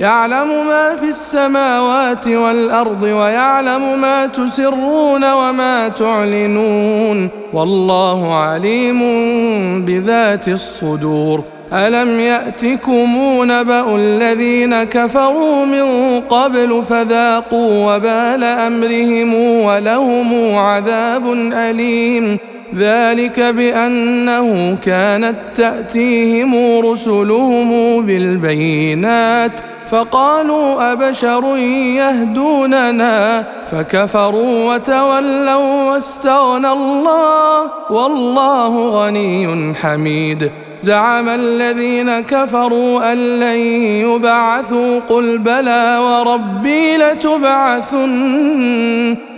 يعلم ما في السماوات والأرض ويعلم ما تسرون وما تعلنون والله عليم بذات الصدور. ألم يأتكم نبأ الذين كفروا من قبل فذاقوا وبال أمرهم ولهم عذاب أليم. ذلك بأنه كانت تأتيهم رسلهم بالبينات فقالوا أبشر يهدوننا فكفروا وتولوا واستغنى الله والله غني حميد زعم الذين كفروا أن لن يبعثوا قل بلى وربي لتبعثن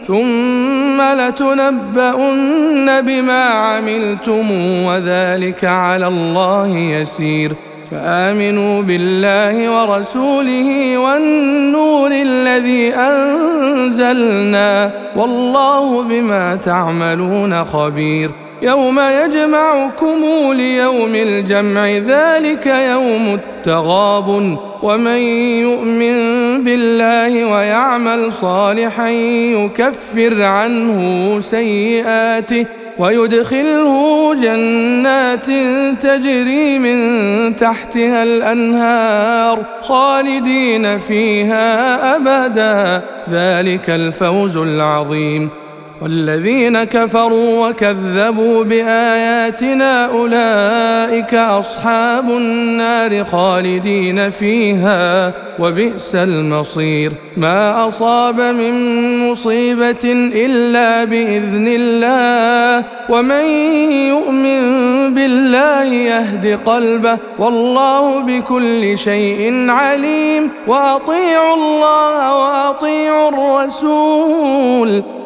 ثم لتنبؤن بما عملتم وذلك على الله يسير فآمنوا بالله ورسوله والنور الذي أنزلنا والله بما تعملون خبير يوم يجمعكم ليوم الجمع ذلك يوم التغاب ومن يؤمن بالله ويعمل صالحا يكفر عنه سيئاته ويدخله جنات تجري من تحتها الأنهار خالدين فيها أبدا ذلك الفوز العظيم. والذين كفروا وكذبوا بآياتنا أولئك أصحاب النار خالدين فيها وبئس المصير. ما أصاب من مصيبة إلا بإذن الله ومن يؤمن بالله يهد قلبه والله بكل شيء عليم. وأطيعوا الله وأطيعوا الرسول.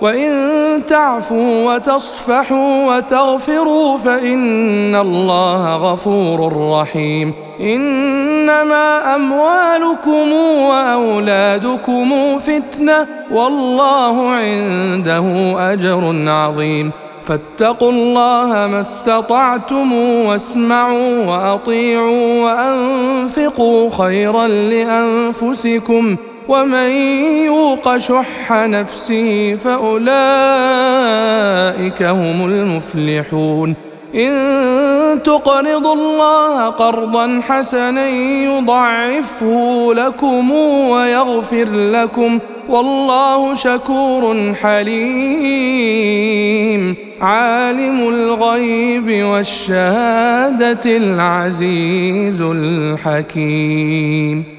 وإن تعفوا وتصفحوا وتغفروا فإن الله غفور رحيم. إنما أموالكم وأولادكم فتنة والله عنده أجر عظيم. فاتقوا الله ما استطعتم واسمعوا وأطيعوا وأنفقوا خيرا لأنفسكم. ومن يوق شح نفسه فأولئك هم المفلحون. إن تقرضوا الله قرضا حسنا يضعفه لكم ويغفر لكم. والله شكور حليم. عالم الغيب والشهادة العزيز الحكيم.